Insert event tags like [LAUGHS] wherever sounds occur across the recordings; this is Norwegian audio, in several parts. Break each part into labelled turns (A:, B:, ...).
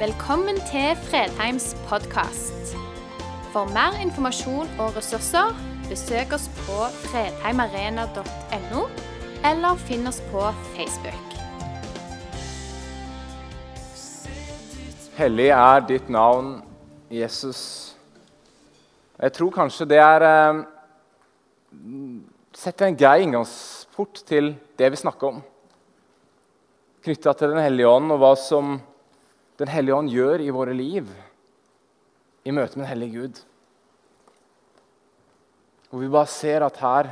A: Velkommen til Fredheims podkast. For mer informasjon og ressurser, besøk oss på fredheimarena.no, eller finn oss på Facebook.
B: Hellig er ditt navn, Jesus. Jeg tror kanskje det er eh, Setter en grei inngangsport til det vi snakker om. Knytta til Den hellige ånd og hva som Den hellige ånd gjør i våre liv i møte med den hellige Gud. Hvor vi bare ser at her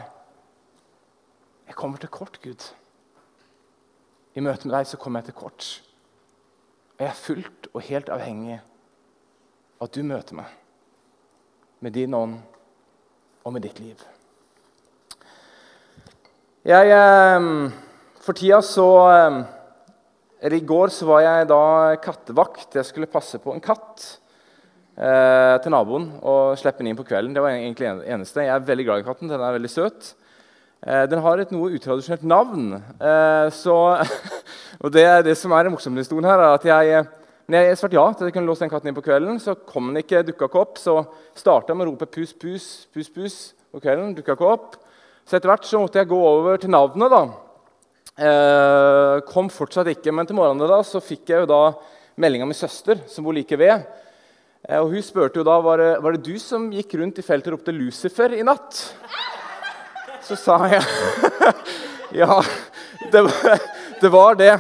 B: Jeg kommer til kort, Gud. I møte med deg så kommer jeg til kort. Jeg er fullt og helt avhengig av at du møter meg med din ånd og med ditt liv. Jeg eh, For tida så eh, I går så var jeg da kattevakt. Jeg skulle passe på en katt eh, til naboen og slippe den inn på kvelden. Det var egentlig det eneste. Jeg er veldig glad i katten. Den er veldig søt. Eh, den har et noe utradisjonelt navn. Eh, så, [LAUGHS] og det det som er den med historien her. er at jeg, når jeg svarte ja til at jeg kunne låse den katten inn på kvelden, så kom den ikke, dukka ikke opp. Så starta jeg med å rope 'pus, pus, pus, pus' på kvelden. Dukka ikke opp. Så etter hvert så måtte jeg gå over til navnet. da. Eh, kom fortsatt ikke, men til morgenen da så fikk jeg jo da melding av min søster, som bor like ved. Eh, og Hun spurte jo da var det var det du som gikk rundt i feltet og ropte 'Lucifer' i natt. Så sa jeg [LAUGHS] ja, det det. Var det.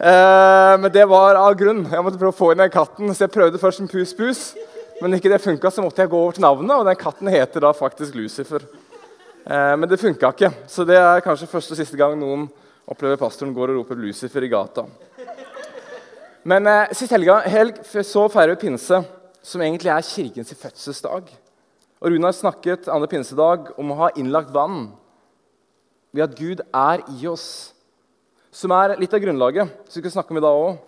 B: Eh, men det var av grunn. Jeg måtte prøve å få inn den katten, så jeg prøvde først en pus-pus. Men ikke det funka, så måtte jeg gå over til navnet, og den katten heter da faktisk Lucifer. Eh, men det funka ikke, så det er kanskje første og siste gang noen opplever pastoren går og roper 'Lucifer' i gata. Men eh, sist helga, helg så feirer vi pinse, som egentlig er kirkens fødselsdag. Og Rune har snakket andre pinsedag om å ha innlagt vann ved at Gud er i oss. Som er litt av grunnlaget som vi skal snakke om i dag òg.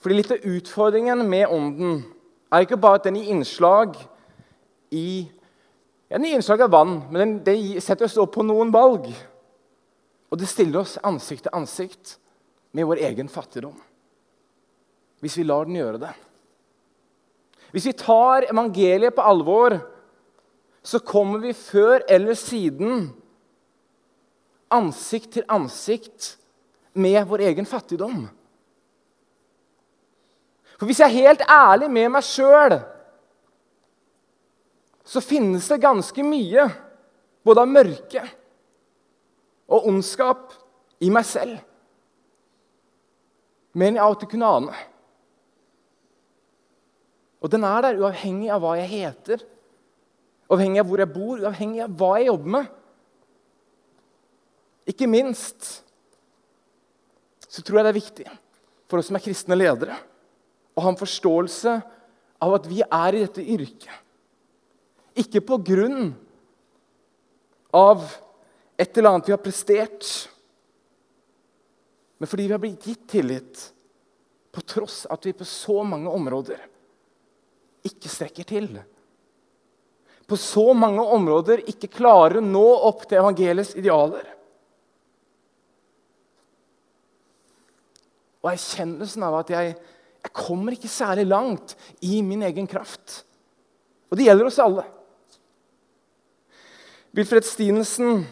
B: Fordi litt av utfordringen med Ånden er ikke bare at den gir innslag i ja, den gir innslag av vann, men den, det setter oss opp på noen valg. Og det stiller oss ansikt til ansikt med vår egen fattigdom. Hvis vi lar den gjøre det. Hvis vi tar evangeliet på alvor, så kommer vi før eller siden ansikt til ansikt med vår egen fattigdom. For hvis jeg er helt ærlig med meg sjøl så finnes det ganske mye både av mørke og ondskap i meg selv. Mer enn jeg alltid kunne ane. Og den er der uavhengig av hva jeg heter, uavhengig av hvor jeg bor, uavhengig av hva jeg jobber med. Ikke minst så tror jeg det er viktig for oss som er kristne ledere, å ha en forståelse av at vi er i dette yrket ikke på grunn av et eller annet vi har prestert, men fordi vi har blitt gitt tillit på tross at vi på så mange områder ikke strekker til. På så mange områder ikke klarer å nå opp til evangeliets idealer. Og erkjennelsen av at jeg, jeg kommer ikke særlig langt i min egen kraft. Og det gjelder oss alle. Wilfred Stinesen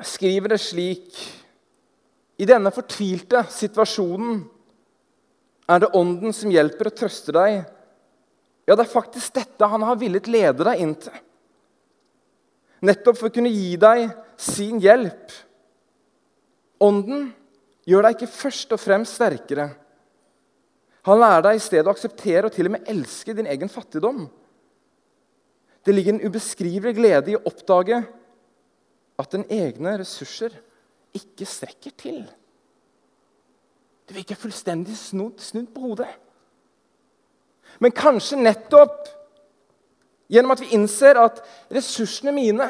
B: skriver det slik I denne fortvilte situasjonen er det Ånden som hjelper og trøster deg. Ja, det er faktisk dette han har villet lede deg inn til. Nettopp for å kunne gi deg sin hjelp. Ånden gjør deg ikke først og fremst sterkere. Han lærer deg i stedet å akseptere og til og med elske din egen fattigdom. Det ligger en ubeskrivelig glede i å oppdage at den egne ressurser ikke strekker til. Det virker fullstendig snudd, snudd på hodet. Men kanskje nettopp gjennom at vi innser at ressursene mine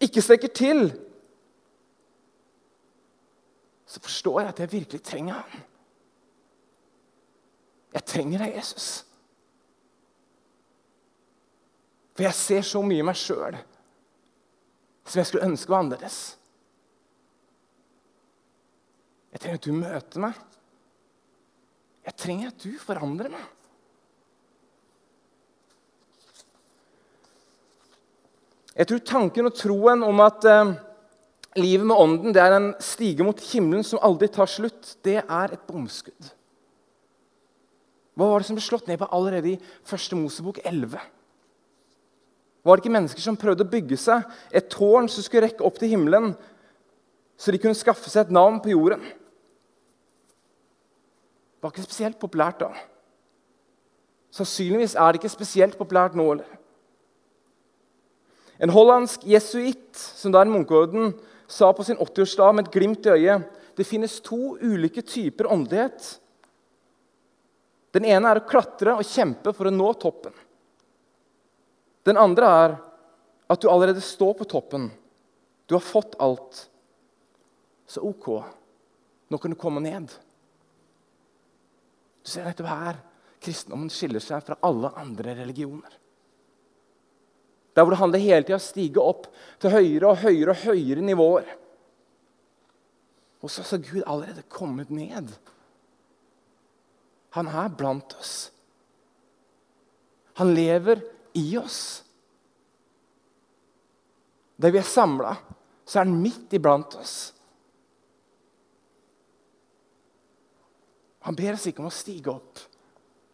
B: ikke strekker til, så forstår jeg at jeg virkelig trenger ham. Jeg trenger deg, Jesus. For jeg ser så mye i meg sjøl som jeg skulle ønske var annerledes. Jeg trenger at du møter meg. Jeg trenger at du forandrer meg. Jeg tror tanken og troen om at eh, livet med ånden det er en stige mot himmelen som aldri tar slutt, det er et bomskudd. Hva var det som ble slått ned på allerede i første Mosebok 11? Var det ikke mennesker som prøvde å bygge seg et tårn som skulle rekke opp til himmelen, så de kunne skaffe seg et navn på jorden? Det var ikke spesielt populært da. Sannsynligvis er det ikke spesielt populært nå. heller. En hollandsk jesuitt som da en munkeorden sa på sin 80-årsdag med et glimt i øyet det finnes to ulike typer åndelighet. Den ene er å klatre og kjempe for å nå toppen. Den andre er at du allerede står på toppen. Du har fått alt. Så OK, nå kan du komme ned. Du ser nettopp her kristendommen skiller seg fra alle andre religioner. Der hvor det handler hele tida om å stige opp til høyere og høyere og høyere nivåer. Og så har Gud allerede kommet ned. Han er blant oss. Han lever i oss. Der vi er samla, så er han midt iblant oss. Han ber oss ikke om å stige opp,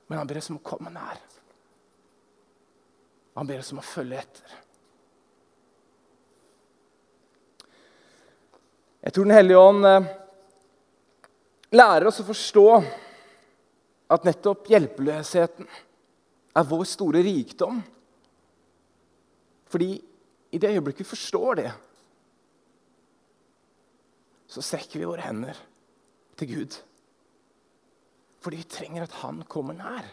B: men han ber oss om å komme nær. Han ber oss om å følge etter. Jeg tror Den hellige ånd eh, lærer oss å forstå at nettopp hjelpeløsheten er vår store rikdom. Fordi i det øyeblikket vi forstår det, så strekker vi våre hender til Gud. Fordi vi trenger at Han kommer nær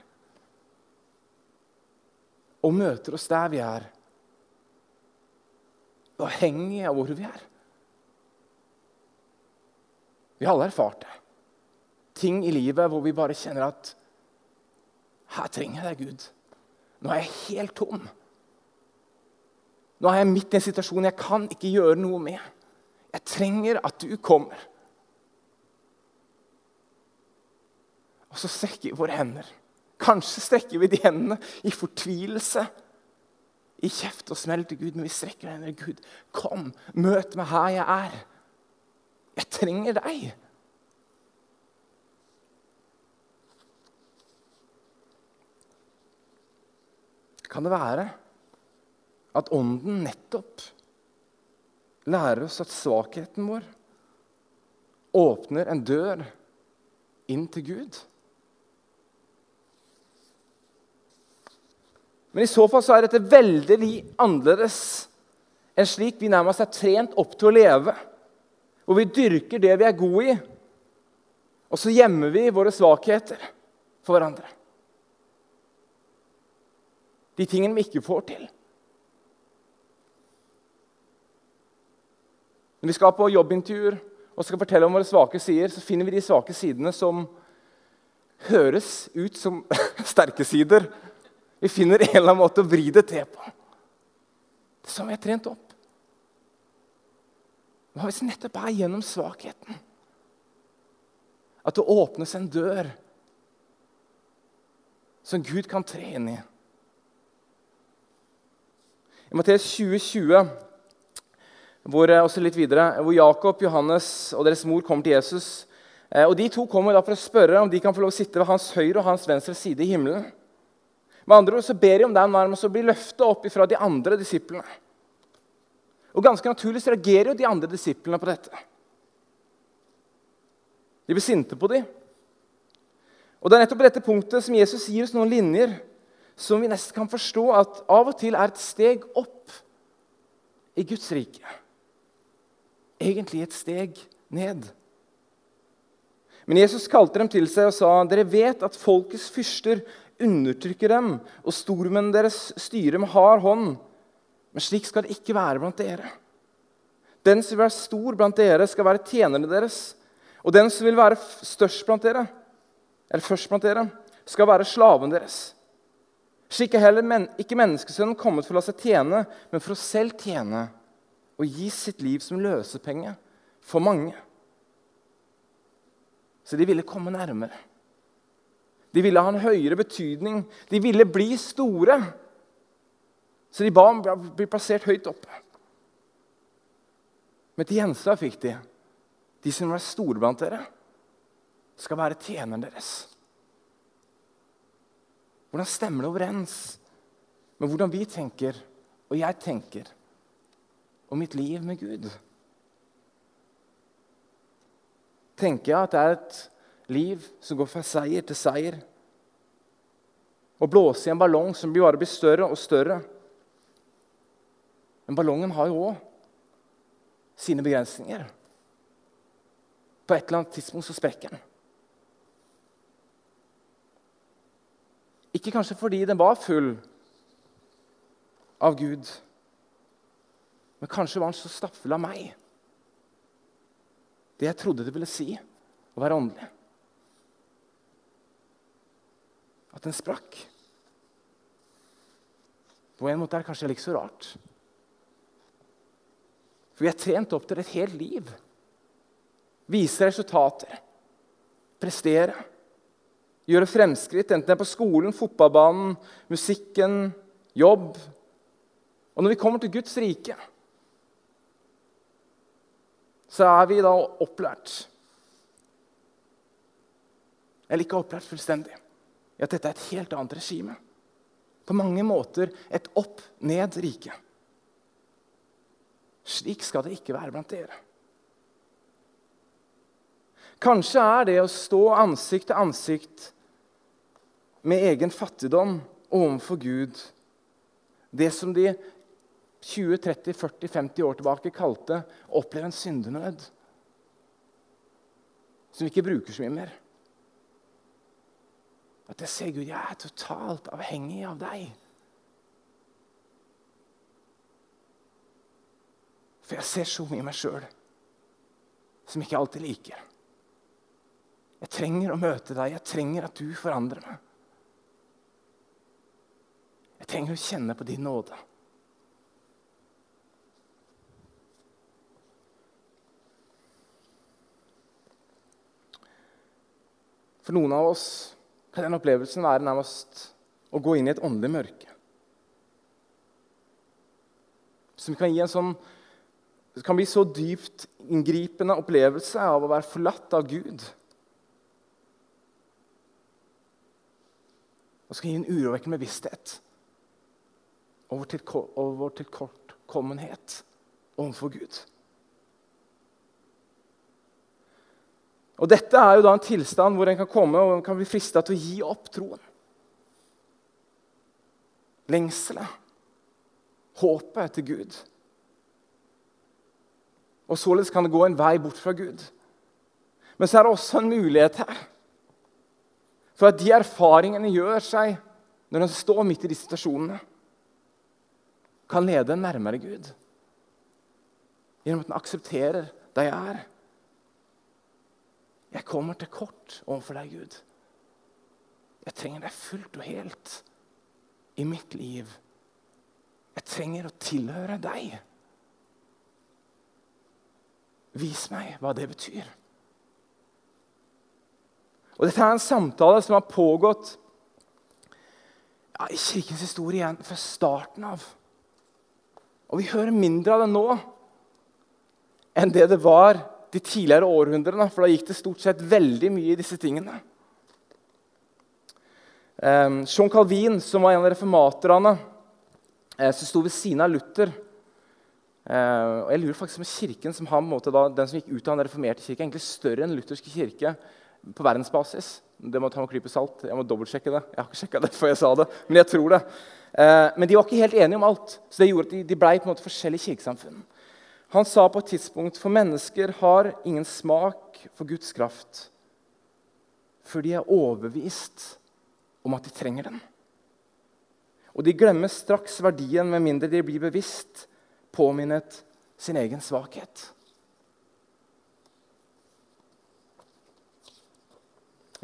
B: og møter oss der vi er. Avhengig av hvor vi er. Vi har alle erfart det. Ting i livet hvor vi bare kjenner at Her trenger jeg deg, Gud. Nå er jeg helt tom. Nå er jeg midt i en situasjon jeg kan ikke gjøre noe med. Jeg trenger at du kommer. Og så strekker vi våre hender. Kanskje strekker vi de hendene i fortvilelse. I kjeft og smell til Gud, men vi strekker hendene. Gud, kom, møt meg her jeg er. Jeg trenger deg. Kan det være at Ånden nettopp lærer oss at svakheten vår åpner en dør inn til Gud? Men i så fall så er dette veldig annerledes enn slik vi nærmest er trent opp til å leve. Hvor vi dyrker det vi er gode i, og så gjemmer vi våre svakheter for hverandre. De tingene vi ikke får til. Når vi skal på jobbintervjuer og skal fortelle om våre svake sider, så finner vi de svake sidene som høres ut som [LAUGHS] sterke sider, vi finner en eller annen måte å vri det til på. Det er sånn vi er trent opp. Hva hvis det nettopp er gjennom svakheten at det åpnes en dør som Gud kan tre inn i? I Matteus 2020, hvor, eh, også litt videre, hvor Jakob, Johannes og deres mor kommer til Jesus. Eh, og De to kommer da for å spørre om de kan få lov å sitte ved hans høyre og hans venstre side i himmelen. Med andre ord så ber de om den nærmest å bli løfta opp fra de andre disiplene. Og Ganske naturlig så reagerer jo de andre disiplene på dette. De blir sinte på dem. Og Det er nettopp på dette punktet som Jesus gir oss noen linjer som vi nesten kan forstå at av og til er et steg opp i Guds rike. Egentlig et steg ned. Men Jesus kalte dem til seg og sa, 'Dere vet at folkets fyrster undertrykker dem, og stormennene deres styrer med hard hånd. Men slik skal det ikke være blant dere. Den som vil være stor blant dere, skal være tjenerne deres. Og den som vil være størst blant dere, eller først blant dere, skal være slaven deres. Slik er heller men ikke menneskesønnen kommet for å la seg tjene, men for å selv tjene og gi sitt liv som løsepenge for mange. Så de ville komme nærmere. De ville ha en høyere betydning. De ville bli store. Så de ba om å bli plassert høyt oppe. Men til gjenstand fikk de de som var store blant dere, skal være tjeneren deres. Hvordan stemmer det overens med hvordan vi tenker, og jeg tenker, og mitt liv med Gud? Tenker jeg at det er et liv som går fra seier til seier? Og blåse i en ballong som bare blir større og større? Men ballongen har jo òg sine begrensninger. På et eller annet tidspunkt så sprekker den. Ikke kanskje fordi den var full av Gud, men kanskje var den så stappfull av meg. Det jeg trodde det ville si å være åndelig. At den sprakk. På en måte er det kanskje ikke så rart. For vi er trent opp til et helt liv. Vise resultater. Prestere. Gjøre fremskritt, enten det er på skolen, fotballbanen, musikken, jobb. Og når vi kommer til Guds rike, så er vi da opplært Eller ikke opplært fullstendig i at dette er et helt annet regime. På mange måter et opp-ned-rike. Slik skal det ikke være blant dere. Kanskje er det å stå ansikt til ansikt med egen fattigdom overfor Gud det som de 20, 30, 40, 50 år tilbake kalte å en syndenød. Som vi ikke bruker så mye mer. At jeg ser Gud, jeg er totalt avhengig av deg. For jeg ser så mye i meg sjøl som jeg ikke alltid liker. Jeg trenger å møte deg. Jeg trenger at du forandrer meg. Jeg trenger å kjenne på din nåde. For noen av oss kan den opplevelsen være nærmest å gå inn i et åndelig mørke. Som kan gi en sånn det kan bli så dypt inngripende opplevelse av å være forlatt av Gud. Og skal gi en urovekkende bevissthet over, til, over tilkortkommenhet overfor Gud. Og Dette er jo da en tilstand hvor en kan komme og en kan bli frista til å gi opp troen. Lengselet, håpet etter Gud. Og således kan det gå en vei bort fra Gud. Men så er det også en mulighet her for at de erfaringene gjør seg når en står midt i de situasjonene, kan lede en nærmere Gud. Gjennom at en aksepterer der jeg er. Jeg kommer til kort overfor deg, Gud. Jeg trenger deg fullt og helt i mitt liv. Jeg trenger å tilhøre deg. Vis meg hva det betyr. Og Dette er en samtale som har pågått ja, i kirkens historie igjen fra starten av. Og vi hører mindre av det nå enn det det var de tidligere århundrene. For da gikk det stort sett veldig mye i disse tingene. Um, Jean Calvin, som var en av reformaterne, eh, som sto ved siden av Luther Uh, og jeg lurer faktisk om kirken som han, den som gikk ut av den reformerte kirke, er egentlig større enn lutherske kirke på verdensbasis. Det må ta med klype salt. Jeg må dobbeltsjekke det. Jeg har ikke sjekka det før jeg sa det, men jeg tror det. Eh, men de var ikke helt enige om alt, så det gjorde at de, de ble på en måte forskjellige kirkesamfunn. Han sa på et tidspunkt for mennesker har ingen smak for Guds kraft før de er overbevist om at de trenger den. Og de glemmer straks verdien med mindre de blir bevisst påminnet sin egen svakhet.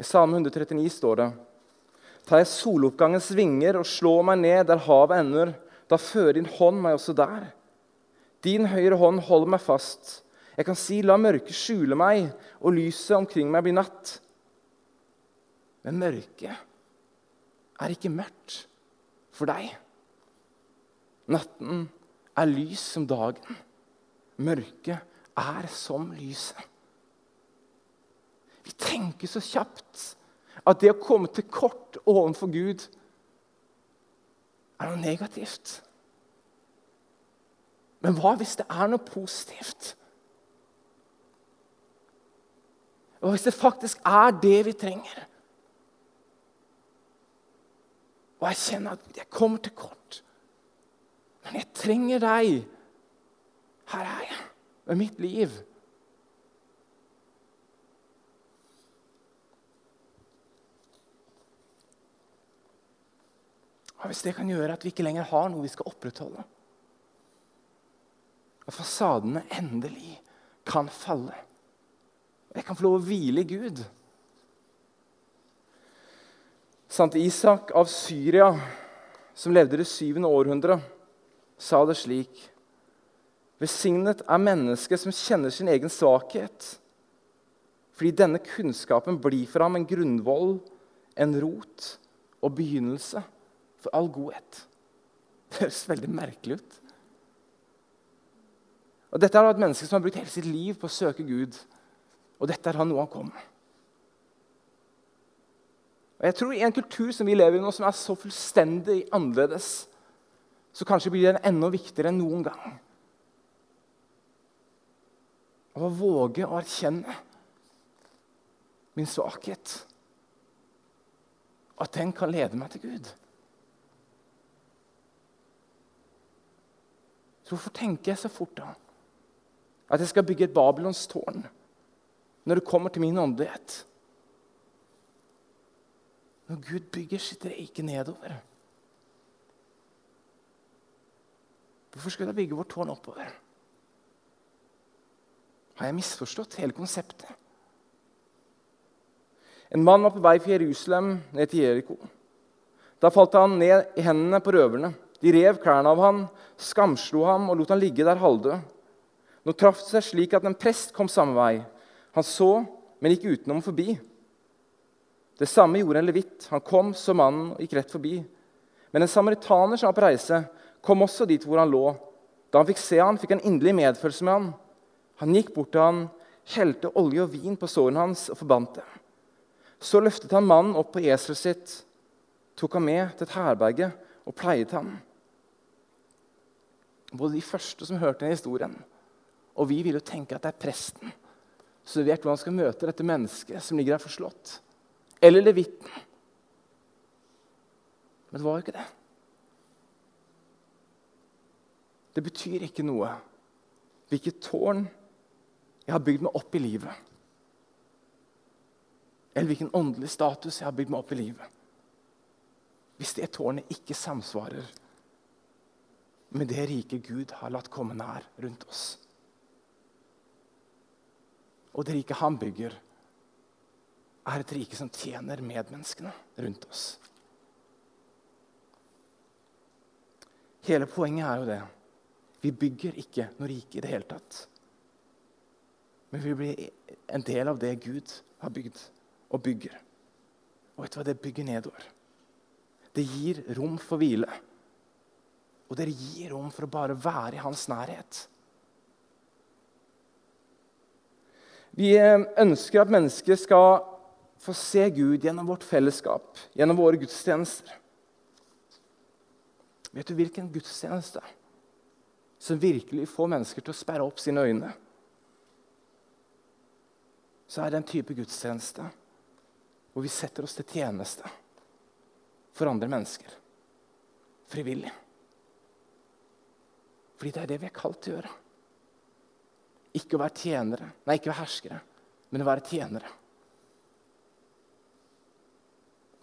B: I Salme 139 står det Tar jeg soloppgangens vinger og slår meg ned der havet ender, da fører din hånd meg også der. Din høyre hånd holder meg fast. Jeg kan si, la mørket skjule meg, og lyset omkring meg blir natt. Men mørket er ikke mørkt for deg. Natten er lys som dagen. Mørket er som lyset. Vi tenker så kjapt at det å komme til kort overfor Gud er noe negativt. Men hva hvis det er noe positivt? Og hvis det faktisk er det vi trenger? Og jeg kjenner at jeg kommer til kort. Men jeg trenger deg. Her er jeg med mitt liv. Og Hvis det kan gjøre at vi ikke lenger har noe vi skal opprettholde At fasadene endelig kan falle. Jeg kan få lov å hvile i Gud. Sant Isak av Syria, som levde i det syvende århundret, sa det slik Besignet er mennesket som kjenner sin egen svakhet, fordi denne kunnskapen blir for ham en grunnvoll, en rot og begynnelse for all godhet. Det høres veldig merkelig ut. Og Dette er et menneske som har brukt hele sitt liv på å søke Gud. Og dette er han noe han kom med. Og jeg tror I en kultur som vi lever i nå, som er så fullstendig annerledes, så kanskje blir den enda viktigere enn noen gang. Å våge å erkjenne min svakhet. At den kan lede meg til Gud. Hvorfor tenker jeg så fort da? At jeg skal bygge et Babylons tårn når det kommer til min åndelighet? Når Gud bygger sitt rike nedover. Hvorfor skal jeg bygge vårt tårn oppover? Har jeg misforstått hele konseptet? En mann var på vei fra Jerusalem ned til Jeriko. Da falt han ned i hendene på røverne. De rev klærne av han, skamslo ham og lot han ligge der halvdød. Nå traff det seg slik at en prest kom samme vei. Han så, men gikk utenom forbi. Det samme gjorde en levitt. Han kom, så mannen og gikk rett forbi. Men en samaritaner som var på reise, kom også dit hvor han lå. Da han fikk se han, fikk han inderlig medfølelse med han. Han gikk bort til han, helte olje og vin på sårene hans og forbandt det. Så løftet han mannen opp på eselet sitt, tok ham med til et herberge og pleiet ham. Både de første som hørte denne historien, og vi vil jo tenke at det er presten som vet hvordan han skal møte dette mennesket som ligger der forslått. Eller levitten. Men det var jo ikke det. Det betyr ikke noe hvilket tårn jeg har bygd meg opp i livet. Eller hvilken åndelig status jeg har bygd meg opp i livet. Hvis det tårnet ikke samsvarer med det rike Gud har latt komme nær rundt oss. Og det rike han bygger, er et rike som tjener medmenneskene rundt oss. Hele poenget er jo det. Vi bygger ikke noe rike i det hele tatt. Men vi blir en del av det Gud har bygd og bygger. Og vet du hva det bygger nedover? Det gir rom for hvile. Og dere gir rom for å bare være i hans nærhet. Vi eh, ønsker at mennesker skal få se Gud gjennom vårt fellesskap, gjennom våre gudstjenester. Vet du hvilken gudstjeneste som virkelig får mennesker til å sperre opp sine øyne? så er det en type gudstjeneste hvor vi setter oss til tjeneste for andre mennesker. Frivillig. Fordi det er det vi er kalt til å gjøre. Ikke å være tjenere, nei, ikke å være herskere, men å være tjenere.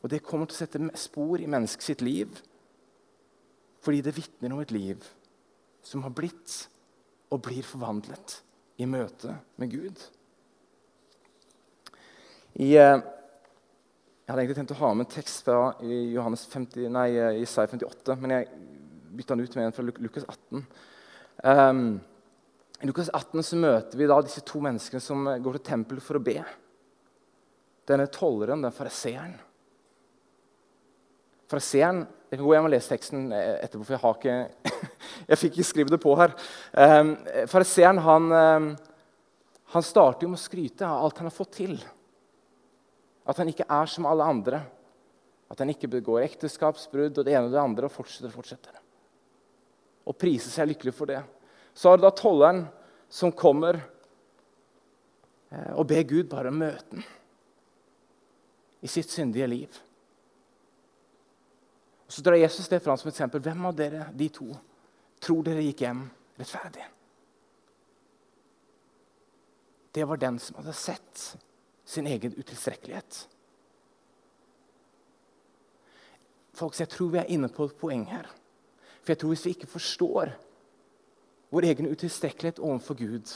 B: Og Det kommer til å sette spor i menneskets sitt liv fordi det vitner om et liv som har blitt og blir forvandlet i møte med Gud. I, eh, jeg hadde egentlig tenkt å ha med en tekst fra Johannes 50, nei, Isai Isaiah 58, men jeg bytta den ut med en fra Lukas 18. Um, I Lukas 18 så møter vi da disse to menneskene som går til tempelet for å be. Denne tolleren, den fariseeren, Fariseeren Jeg kan gå hjem og lese teksten eh, etterpå, for jeg har ikke [LAUGHS] Jeg fikk ikke skrevet det på her. Um, Fariseeren han, um, han starter jo med å skryte av alt han har fått til. At han ikke er som alle andre. At han ikke begår ekteskapsbrudd og det ene og det andre. Og fortsetter og fortsetter. Og priser seg lykkelig for det. Så har du da tolleren som kommer eh, og ber Gud bare møte ham i sitt syndige liv. Så drar Jesus det fram som et eksempel. Hvem av dere, de to, tror dere gikk hjem rettferdig? Det var den som hadde sett sin egen utilstrekkelighet. Folks, jeg tror vi er inne på et poeng her. For jeg tror Hvis vi ikke forstår vår egen utilstrekkelighet overfor Gud,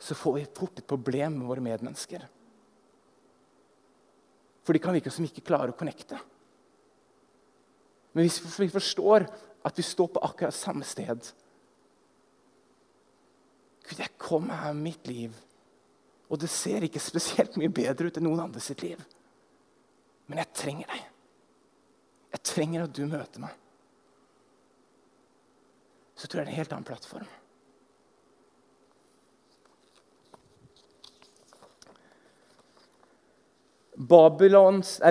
B: så får vi fort et problem med våre medmennesker. For de kan virke som ikke klarer å connecte. Men hvis vi forstår at vi står på akkurat samme sted Gud, jeg kom her med mitt liv, og det ser ikke spesielt mye bedre ut enn noen andre sitt liv. Men jeg trenger deg. Jeg trenger at du møter meg. Så tror jeg det er en helt annen plattform.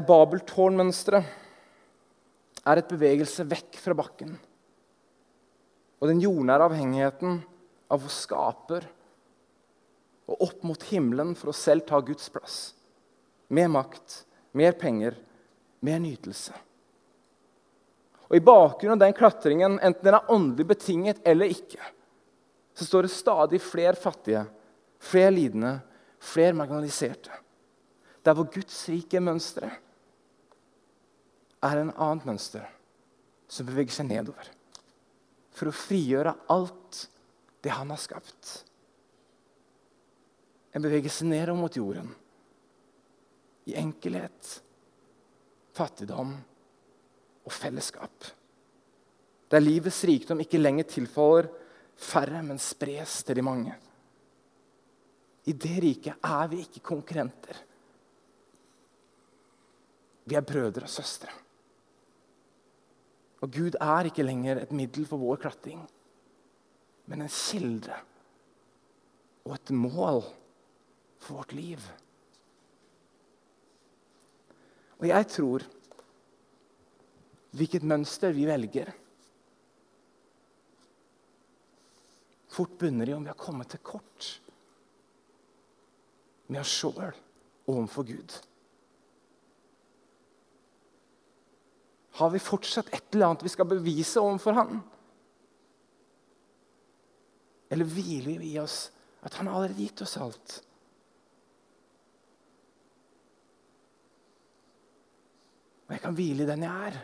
B: Babeltårnmønsteret er et bevegelse vekk fra bakken. Og den jordnære avhengigheten av vår skaper og opp mot himmelen for å selv ta Guds plass. Mer makt, mer penger, mer nytelse. Og I bakgrunnen av den klatringen, enten den er åndelig betinget eller ikke, så står det stadig flere fattige, flere lidende, flere marginaliserte. Der hvor Guds rike mønstre er en annet mønster som beveger seg nedover. For å frigjøre alt det han har skapt. En bevegelse nedover mot jorden. I enkelhet, fattigdom og fellesskap. Der livets rikdom ikke lenger tilfaller færre, men spres til de mange. I det riket er vi ikke konkurrenter. Vi er brødre og søstre. Og Gud er ikke lenger et middel for vår klatring, men en kilde og et mål for vårt liv. Og jeg tror hvilket mønster vi velger, fort bunner i om vi har kommet til kort med oss sjøl overfor Gud. Har vi fortsatt et eller annet vi skal bevise overfor Han? Eller hviler vi i oss at Han har allerede gitt oss alt? Og jeg kan hvile i den jeg er.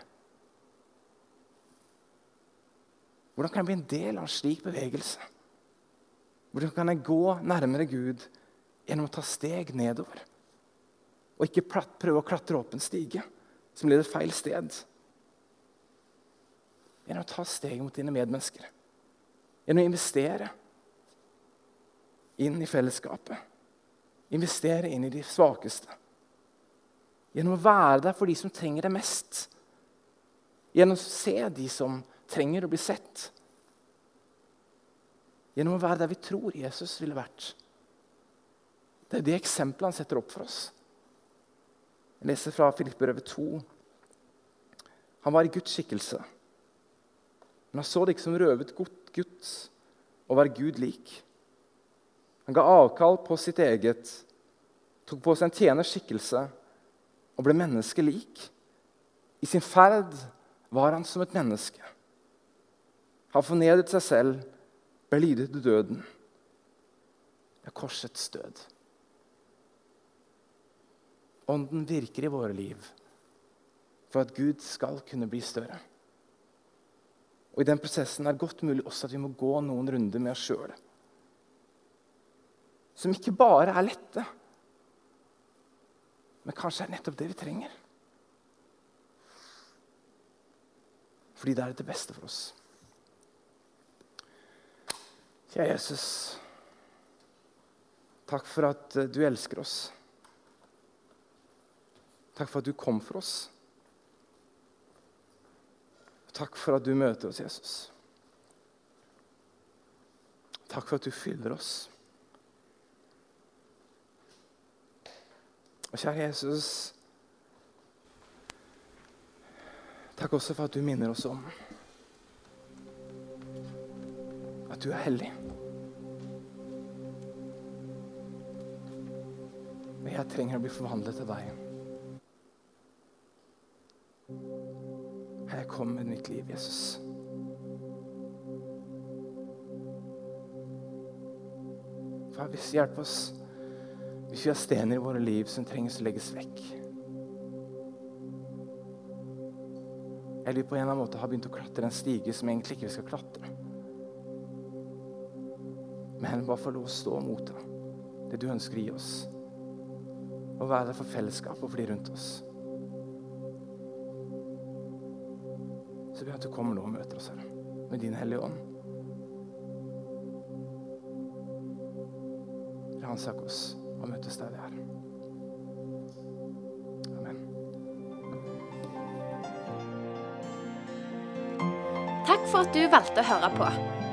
B: Hvordan kan jeg bli en del av en slik bevegelse? Hvordan kan jeg gå nærmere Gud gjennom å ta steg nedover? Og ikke prøve å klatre opp en stige som leder feil sted? Gjennom å ta steg mot dine medmennesker. Gjennom å investere inn i fellesskapet. Investere inn i de svakeste. Gjennom å være der for de som trenger det mest. Gjennom å se de som trenger å bli sett. Gjennom å være der vi tror Jesus ville vært. Det er det eksempelet han setter opp for oss. Jeg leser fra Filippbrevet 2. Han var i Guds skikkelse. Men han så det ikke som røvet Guds å være Gud lik. Han ga avkall på sitt eget, tok på seg en tjeners skikkelse og ble menneskelik. I sin ferd var han som et menneske. Han fornedret seg selv, ble lydig til døden. Det er korsets død. Ånden virker i våre liv for at Gud skal kunne bli større. Og I den prosessen er det godt mulig også at vi må gå noen runder med oss sjøl. Som ikke bare er lette, men kanskje er nettopp det vi trenger. Fordi det er det beste for oss. Kjære Jesus. Takk for at eh, du elsker oss. Takk for at du kom for oss. Takk for at du møter oss, Jesus. Takk for at du fyller oss. Og kjære Jesus, takk også for at du minner oss om at du er hellig. Og jeg trenger å bli forvandlet til deg. Jeg kom med mitt liv, Jesus. Far, hvis hjelp oss hvis vi har stener i våre liv som trengs å legges vekk. Eller vi på en eller annen måte har begynt å klatre en stige som egentlig ikke vi skal klatre. Men bare få lov å stå mot det, det du ønsker å gi oss. Og være der for fellesskap og for de rundt oss. Så ber jeg at du kommer nå og møter oss her med din Hellige Ånd. Ransak oss og møtes der vi er. Amen.
A: Takk for at du valgte å høre på.